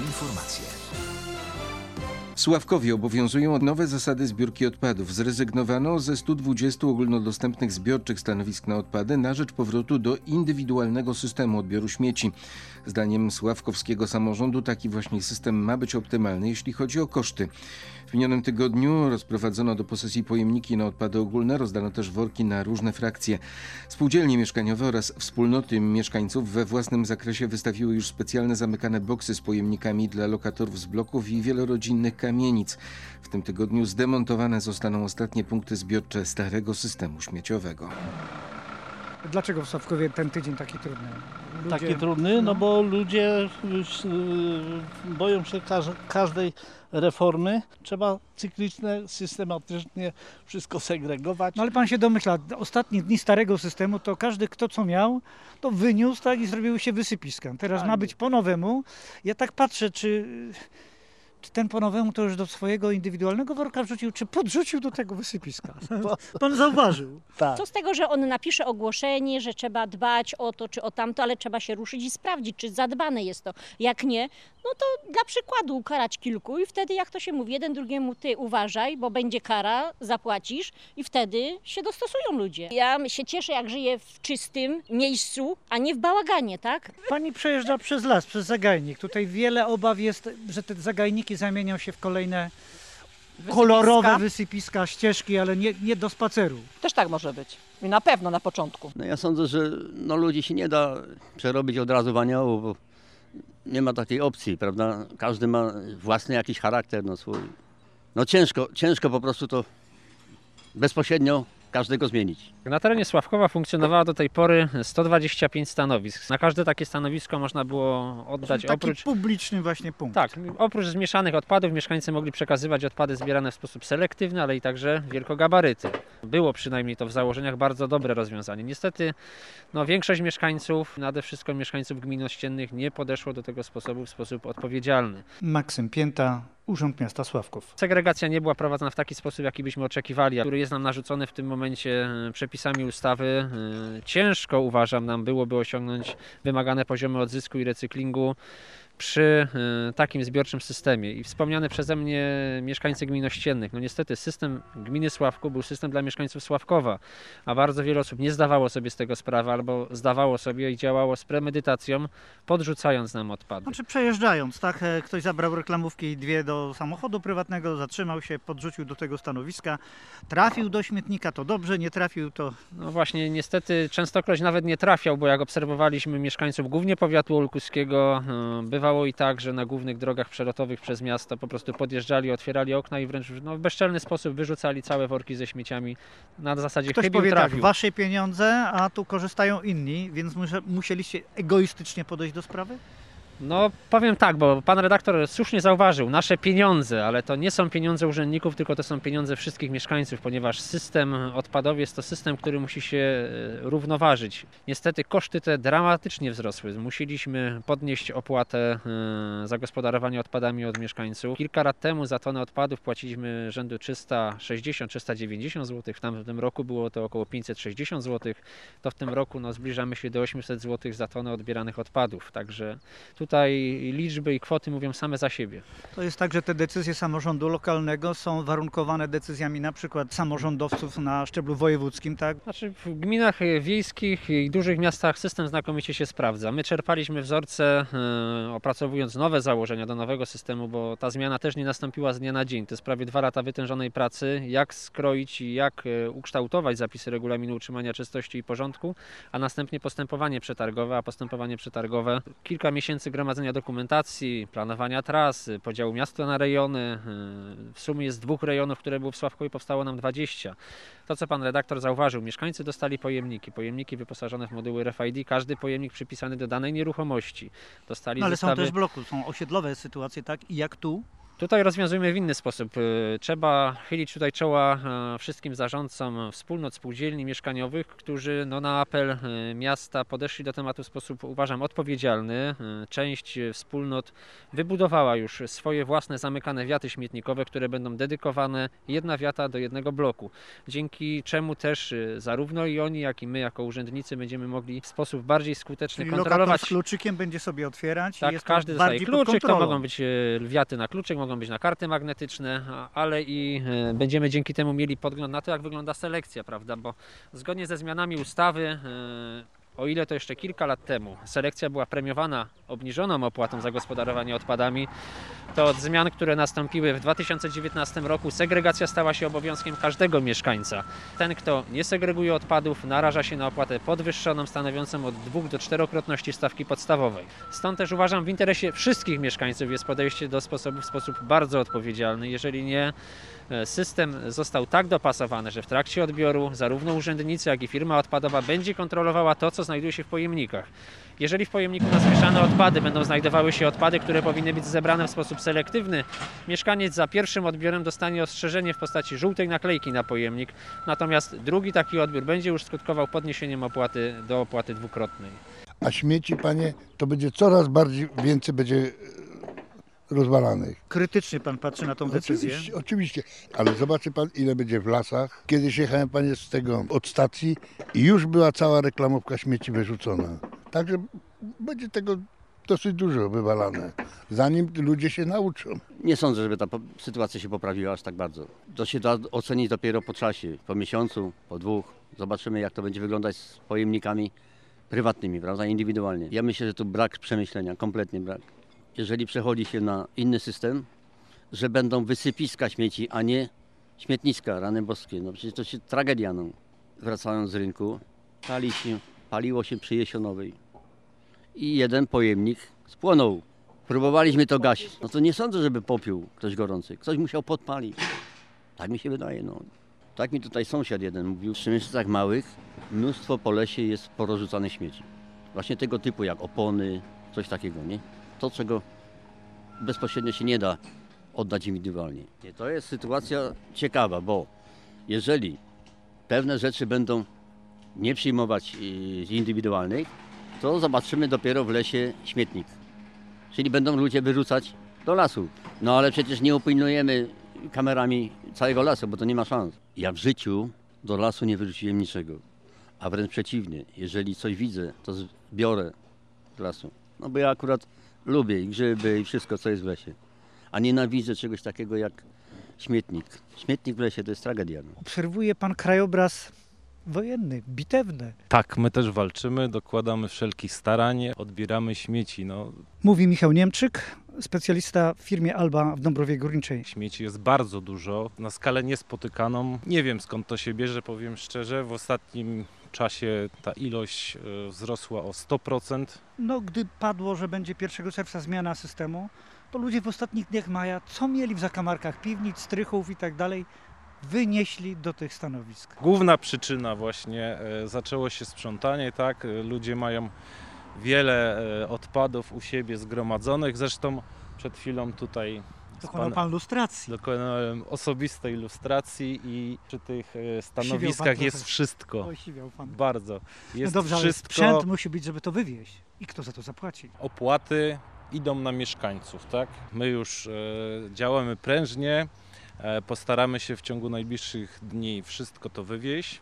Informacje. W Sławkowie obowiązują nowe zasady zbiórki odpadów. Zrezygnowano ze 120 ogólnodostępnych zbiorczych stanowisk na odpady na rzecz powrotu do indywidualnego systemu odbioru śmieci. Zdaniem sławkowskiego samorządu taki właśnie system ma być optymalny, jeśli chodzi o koszty. Minionym tygodniu rozprowadzono do posesji pojemniki na odpady ogólne, rozdano też worki na różne frakcje. Spółdzielnie mieszkaniowe oraz wspólnoty mieszkańców we własnym zakresie wystawiły już specjalne zamykane boksy z pojemnikami dla lokatorów z bloków i wielorodzinnych kamienic. W tym tygodniu zdemontowane zostaną ostatnie punkty zbiorcze starego systemu śmieciowego. Dlaczego w Sławkowie ten tydzień taki trudny? Ludzie- Taki trudny, no bo ludzie y, boją się każ- każdej reformy. Trzeba cyklicznie, systematycznie wszystko segregować. No ale pan się domyśla, ostatnie dni starego systemu to każdy kto co miał, to wyniósł tak i zrobiły się wysypiska. Teraz Tak. ma być po nowemu. Ja tak patrzę, czy, czy ten po nowemu to już do swojego indywidualnego worka wrzucił, czy podrzucił do tego wysypiska. Pan zauważył. tak. Co z tego, że on napisze ogłoszenie, że trzeba dbać o to czy o tamto, ale trzeba się ruszyć i sprawdzić, czy zadbane jest to. Jak nie, no to dla przykładu ukarać kilku i wtedy, jak to się mówi, jeden drugiemu ty uważaj, bo będzie kara, zapłacisz i wtedy się dostosują ludzie. Ja się cieszę, jak żyję w czystym miejscu, a nie w bałaganie, tak? Pani przejeżdża przez las, przez zagajnik. Tutaj wiele obaw jest, że te zagajniki zamienią się w kolejne kolorowe wysypiska, ścieżki, ale nie, nie do spaceru. Też tak może być. I na pewno na początku. No ja sądzę, że no ludzi się nie da przerobić od razu w aniołów, bo nie ma takiej opcji, prawda? Każdy ma własny jakiś charakter, no swój. No ciężko, ciężko po prostu to bezpośrednio każdego zmienić. Na terenie Sławkowa funkcjonowała do tej pory 125 stanowisk. Na każde takie stanowisko można było oddać Taki oprócz. publiczny właśnie punkt. Tak, oprócz zmieszanych odpadów mieszkańcy mogli przekazywać odpady zbierane w sposób selektywny, ale i także wielkogabaryty. Było przynajmniej to w założeniach bardzo dobre rozwiązanie. Niestety no, większość mieszkańców, nade wszystko mieszkańców gmin ościennych nie podeszło do tego sposobu w sposób odpowiedzialny. Maksym Pięta, Urząd Miasta Sławków. Segregacja nie była prowadzona w taki sposób, jaki byśmy oczekiwali, który jest nam narzucony w tym momencie e, przepisami ustawy. E, Ciężko uważam nam byłoby osiągnąć wymagane poziomy odzysku i recyklingu przy e, takim zbiorczym systemie. I wspomniane przeze mnie mieszkańcy gmin ościennych. No niestety system gminy Sławku był system dla mieszkańców Sławkowa, a bardzo wiele osób nie zdawało sobie z tego sprawy albo zdawało sobie i działało z premedytacją, podrzucając nam odpady. Znaczy przejeżdżając, tak, e, ktoś zabrał reklamówki i dwie do samochodu prywatnego, zatrzymał się, podrzucił do tego stanowiska, trafił do śmietnika, to dobrze, nie trafił, to No właśnie, niestety częstokroć nawet nie trafiał, bo jak obserwowaliśmy mieszkańców głównie powiatu olkuskiego, e, bywało i tak, że na głównych drogach przelotowych przez miasto po prostu podjeżdżali, otwierali okna i wręcz no, w bezczelny sposób wyrzucali całe worki ze śmieciami na zasadzie ktoś chybił powie tak, trafił. wasze pieniądze, a tu korzystają inni, więc musieliście egoistycznie podejść do sprawy? No powiem tak, bo pan redaktor słusznie zauważył, nasze pieniądze, ale to nie są pieniądze urzędników, tylko to są pieniądze wszystkich mieszkańców, ponieważ system odpadowy jest to system, który musi się e, równoważyć. Niestety koszty te dramatycznie wzrosły. Musieliśmy podnieść opłatę e, za gospodarowanie odpadami od mieszkańców. Kilka lat temu za tonę odpadów płaciliśmy rzędu 360-390 zł, w tamtym roku było to około 560 zł, to w tym roku no, zbliżamy się do 800 zł za tonę odbieranych odpadów, także tutaj liczby i kwoty mówią same za siebie. To jest tak, że te decyzje samorządu lokalnego są warunkowane decyzjami na przykład samorządowców na szczeblu wojewódzkim, tak? Znaczy w gminach wiejskich i dużych miastach system znakomicie się sprawdza. My czerpaliśmy wzorce e, opracowując nowe założenia do nowego systemu, bo ta zmiana też nie nastąpiła z dnia na dzień. To jest prawie dwa lata wytężonej pracy, jak skroić i jak e, ukształtować zapisy regulaminu utrzymania czystości i porządku, a następnie postępowanie przetargowe, a postępowanie przetargowe kilka miesięcy gromadzenia dokumentacji, planowania tras, podziału miasta na rejony. y, W sumie jest dwóch rejonów, które było w Sławkowie, powstało nam 20. To, co pan redaktor zauważył, mieszkańcy dostali pojemniki, pojemniki wyposażone w moduły RFID, każdy pojemnik przypisany do danej nieruchomości. Dostali No, ale są zestawy... też w bloku, są osiedlowe sytuacje, tak? I jak tu? Tutaj rozwiązujemy w inny sposób. Y, Trzeba chylić tutaj czoła e, wszystkim zarządcom wspólnot spółdzielni mieszkaniowych, którzy no, na apel e, miasta podeszli do tematu w sposób, uważam, odpowiedzialny. Część wspólnot wybudowała już swoje własne zamykane wiaty śmietnikowe, które będą dedykowane jedna wiata do jednego bloku. Dzięki czemu też zarówno i oni, jak i my jako urzędnicy będziemy mogli w sposób bardziej skuteczny Czyli kontrolować z kluczykiem będzie sobie otwierać tak, każdy dostaje kluczyk, to mogą być wiaty na kluczyk, mogą być na karty magnetyczne, ale i e, będziemy dzięki temu mieli podgląd na to, jak wygląda selekcja, prawda? Bo zgodnie ze zmianami ustawy, e, o ile to jeszcze kilka lat temu selekcja była premiowana obniżoną opłatą za gospodarowanie odpadami, to od zmian, które nastąpiły w 2019 roku, segregacja stała się obowiązkiem każdego mieszkańca. Ten, kto nie segreguje odpadów, naraża się na opłatę podwyższoną, stanowiącą od dwóch do czterokrotności stawki podstawowej. Stąd też uważam, w interesie wszystkich mieszkańców jest podejście do sposobu w sposób bardzo odpowiedzialny. Jeżeli nie, e, system został tak dopasowany, że w trakcie odbioru zarówno urzędnicy, jak i firma odpadowa będzie kontrolowała to, co znajduje się w pojemnikach. Jeżeli w pojemniku na zmieszane odpady będą znajdowały się odpady, które powinny być zebrane w sposób selektywny, mieszkaniec za pierwszym odbiorem dostanie ostrzeżenie w postaci żółtej naklejki na pojemnik, natomiast drugi taki odbiór będzie już skutkował podniesieniem opłaty do opłaty dwukrotnej. A śmieci, panie, to będzie coraz bardziej więcej będzie rozwalanych. Krytycznie pan patrzy na tą decyzję. Oczywiście, oczywiście, ale zobaczy pan, ile będzie w lasach. Kiedyś jechałem, panie, z tego, od stacji i już była cała reklamówka śmieci wyrzucona. Także będzie tego dosyć dużo wywalane, zanim ludzie się nauczą. Nie sądzę, żeby ta sytuacja się poprawiła aż tak bardzo. To się da ocenić dopiero po czasie, po miesiącu, po dwóch. Zobaczymy, jak to będzie wyglądać z pojemnikami prywatnymi, prawda, indywidualnie. Ja myślę, że tu brak przemyślenia, kompletnie brak. Jeżeli przechodzi się na inny system, że będą wysypiska śmieci, a nie śmietniska, rany boskie. No przecież to się tragedia, no. Wracając z rynku, pali się, paliło się przy Jesionowej i jeden pojemnik spłonął. Próbowaliśmy to gasić. No to nie sądzę, żeby popił ktoś gorący. Ktoś musiał podpalić. Tak mi się wydaje. No. Tak mi tutaj sąsiad jeden mówił. Przy mieszkańcach małych mnóstwo po lesie jest porozrzucanych śmieci. Właśnie tego typu jak opony, coś takiego, nie? To, czego bezpośrednio się nie da oddać indywidualnie. Nie, To jest sytuacja ciekawa, bo jeżeli pewne rzeczy będą nie przyjmować y, z indywidualnych, to zobaczymy dopiero w lesie śmietnik. Czyli będą ludzie wyrzucać do lasu. No ale przecież nie upilnujemy kamerami całego lasu, bo to nie ma szans. Ja w życiu do lasu nie wyrzuciłem niczego. A wręcz przeciwnie, jeżeli coś widzę, to zbiorę do lasu. No bo ja akurat lubię i grzyby i wszystko, co jest w lesie. A nienawidzę czegoś takiego jak śmietnik. Śmietnik w lesie to jest tragedia. No. Obserwuje pan krajobraz wojenny, bitewny. Tak, my też walczymy, dokładamy wszelkich starań, odbieramy śmieci. No, Mówi Michał Niemczyk, specjalista w firmie Alba w Dąbrowie Górniczej. śmieci jest bardzo dużo, na skalę niespotykaną. Nie wiem skąd to się bierze, powiem szczerze. W ostatnim czasie ta ilość e, wzrosła o 100%. No, gdy padło, że będzie 1 czerwca zmiana systemu, to ludzie w ostatnich dniach maja, co mieli w zakamarkach piwnic, strychów i tak dalej, wynieśli do tych stanowisk. Główna przyczyna właśnie e, zaczęło się sprzątanie, tak? E, Ludzie mają wiele odpadów u siebie zgromadzonych. Zresztą przed chwilą tutaj Dokonał pan- lustracji. dokonałem osobistej ilustracji i przy tych e, stanowiskach jest wszystko. Osiwiał pan. Bardzo. No Jest dobrze, ale wszystko. sprzęt musi być, żeby to wywieźć. I kto za to zapłaci? Opłaty idą na mieszkańców, tak? My już e, działamy prężnie. E, postaramy się w ciągu najbliższych dni wszystko to wywieźć.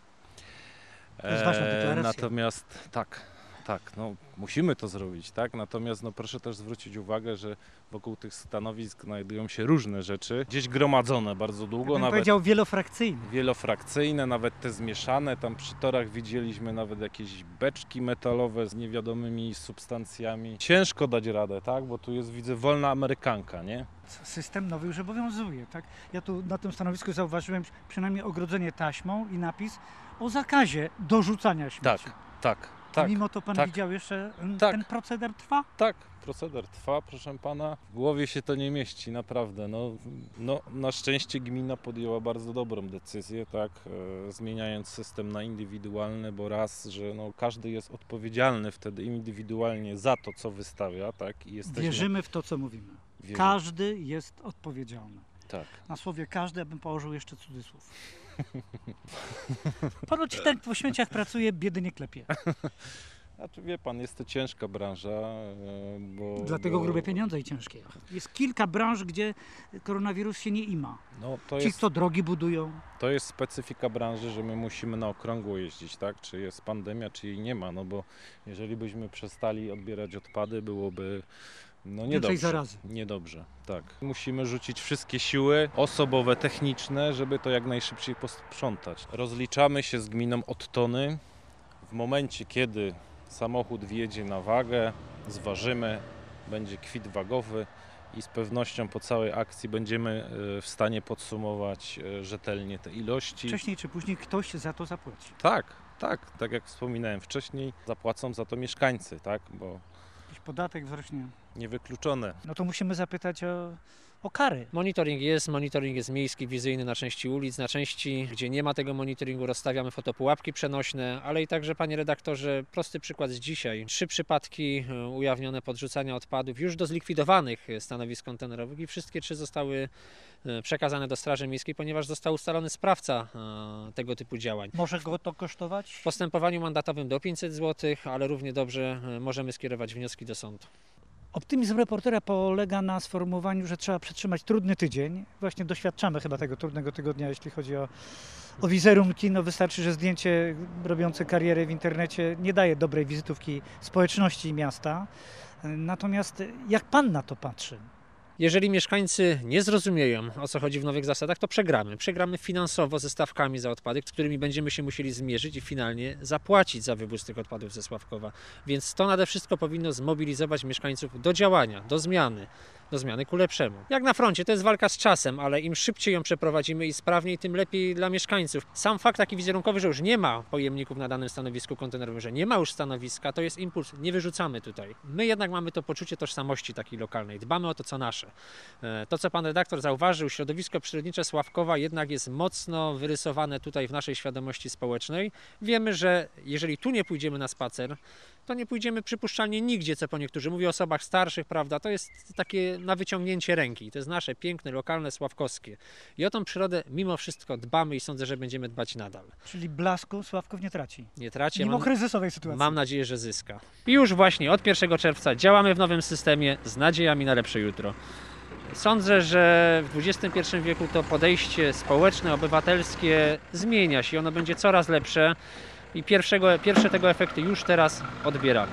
To jest ważna E, deklaracja. Natomiast tak, tak, no musimy to zrobić, tak? Natomiast no proszę też zwrócić uwagę, że wokół tych stanowisk znajdują się różne rzeczy, gdzieś gromadzone bardzo długo, Bym nawet powiedział wielofrakcyjny. wielofrakcyjne, nawet te zmieszane. Tam przy torach widzieliśmy nawet jakieś beczki metalowe z niewiadomymi substancjami. Ciężko dać radę, tak? Bo tu jest, widzę, wolna amerykanka, nie? System nowy już obowiązuje, tak? Ja tu na tym stanowisku zauważyłem przynajmniej ogrodzenie taśmą i napis o zakazie dorzucania śmieci. Tak, tak. Tak, Mimo to pan tak. widział jeszcze, mm, Tak. ten proceder trwa? Tak, proceder trwa, proszę pana. W głowie się to nie mieści, naprawdę. No, no, na szczęście gmina podjęła bardzo dobrą decyzję, tak, e, zmieniając system na indywidualny, bo raz, że no, każdy jest odpowiedzialny wtedy indywidualnie za to, co wystawia, tak, i jesteśmy... Wierzymy w to, co mówimy. Wierzymy. Każdy jest odpowiedzialny. Tak. Na słowie każdy ja bym położył jeszcze cudzysłów. Ponoć ten po śmieciach pracuje, biedy nie klepie. Znaczy wie pan, jest to ciężka branża, e, bo... Dlatego bo, grube pieniądze i ciężkie. Jest kilka branż, gdzie koronawirus się nie ima. No, to Ci, jest, co drogi budują. to jest specyfika branży, że my musimy na okrągło jeździć, tak? Czy jest pandemia, czy jej nie ma, no bo jeżeli byśmy przestali odbierać odpady, byłoby no niedobrze. zarazy. Niedobrze, tak. Musimy rzucić wszystkie siły osobowe, techniczne, żeby to jak najszybciej posprzątać. Rozliczamy się z gminą od tony. W momencie, kiedy samochód wjedzie na wagę, zważymy, będzie kwit wagowy i z pewnością po całej akcji będziemy e, w stanie podsumować e, rzetelnie te ilości. Wcześniej czy później ktoś za to zapłaci. Tak, tak, tak jak wspominałem wcześniej, zapłacą za to mieszkańcy, tak, bo podatek wzrośnie. niewykluczone. No to musimy zapytać o, o kary. Monitoring jest, monitoring jest miejski, wizyjny na części ulic, na części, gdzie nie ma tego monitoringu, rozstawiamy fotopułapki przenośne, ale i także, panie redaktorze, prosty przykład z dzisiaj. Trzy przypadki e, ujawnione podrzucania odpadów już do zlikwidowanych stanowisk kontenerowych i wszystkie trzy zostały e, przekazane do Straży Miejskiej, ponieważ został ustalony sprawca e, tego typu działań. Może go to kosztować? W postępowaniu mandatowym do 500 zł, ale równie dobrze możemy skierować wnioski do sądu. Optymizm reportera polega na sformułowaniu, że trzeba przetrzymać trudny tydzień. Właśnie doświadczamy chyba tego trudnego tygodnia, jeśli chodzi o, o wizerunki. No wystarczy, że zdjęcie robiące karierę w internecie nie daje dobrej wizytówki społeczności miasta. Natomiast jak pan na to patrzy? Jeżeli mieszkańcy nie zrozumieją, o co chodzi w nowych zasadach, to przegramy. Przegramy finansowo ze stawkami za odpady, z którymi będziemy się musieli zmierzyć i finalnie zapłacić za wywóz tych odpadów ze Sławkowa. Więc to nade wszystko powinno zmobilizować mieszkańców do działania, do zmiany, do zmiany ku lepszemu. Jak na froncie, to jest walka z czasem, ale im szybciej ją przeprowadzimy i sprawniej, tym lepiej dla mieszkańców. Sam fakt taki wizerunkowy, że już nie ma pojemników na danym stanowisku kontenerowym, że nie ma już stanowiska, to jest impuls. Nie wyrzucamy tutaj. My jednak mamy to poczucie tożsamości takiej lokalnej. Dbamy o to, co nasze. E, To, co pan redaktor zauważył, środowisko przyrodnicze Sławkowa jednak jest mocno wyrysowane tutaj w naszej świadomości społecznej. Wiemy, że jeżeli tu nie pójdziemy na spacer, to nie pójdziemy przypuszczalnie nigdzie, co po niektórzy. Mówię o osobach starszych, prawda? To jest takie na wyciągnięcie ręki. To jest nasze piękne, lokalne, sławkowskie. I o tą przyrodę mimo wszystko dbamy i sądzę, że będziemy dbać nadal. Czyli blasku Sławków nie traci. Nie traci. Mimo mam- kryzysowej sytuacji. Mam nadzieję, że zyska. I już właśnie od 1 czerwca działamy w nowym systemie z nadziejami na lepsze jutro. Sądzę, że w XXI wieku to podejście społeczne, obywatelskie zmienia się. Ono będzie coraz lepsze i pierwszego, pierwsze tego efekty już teraz odbieramy.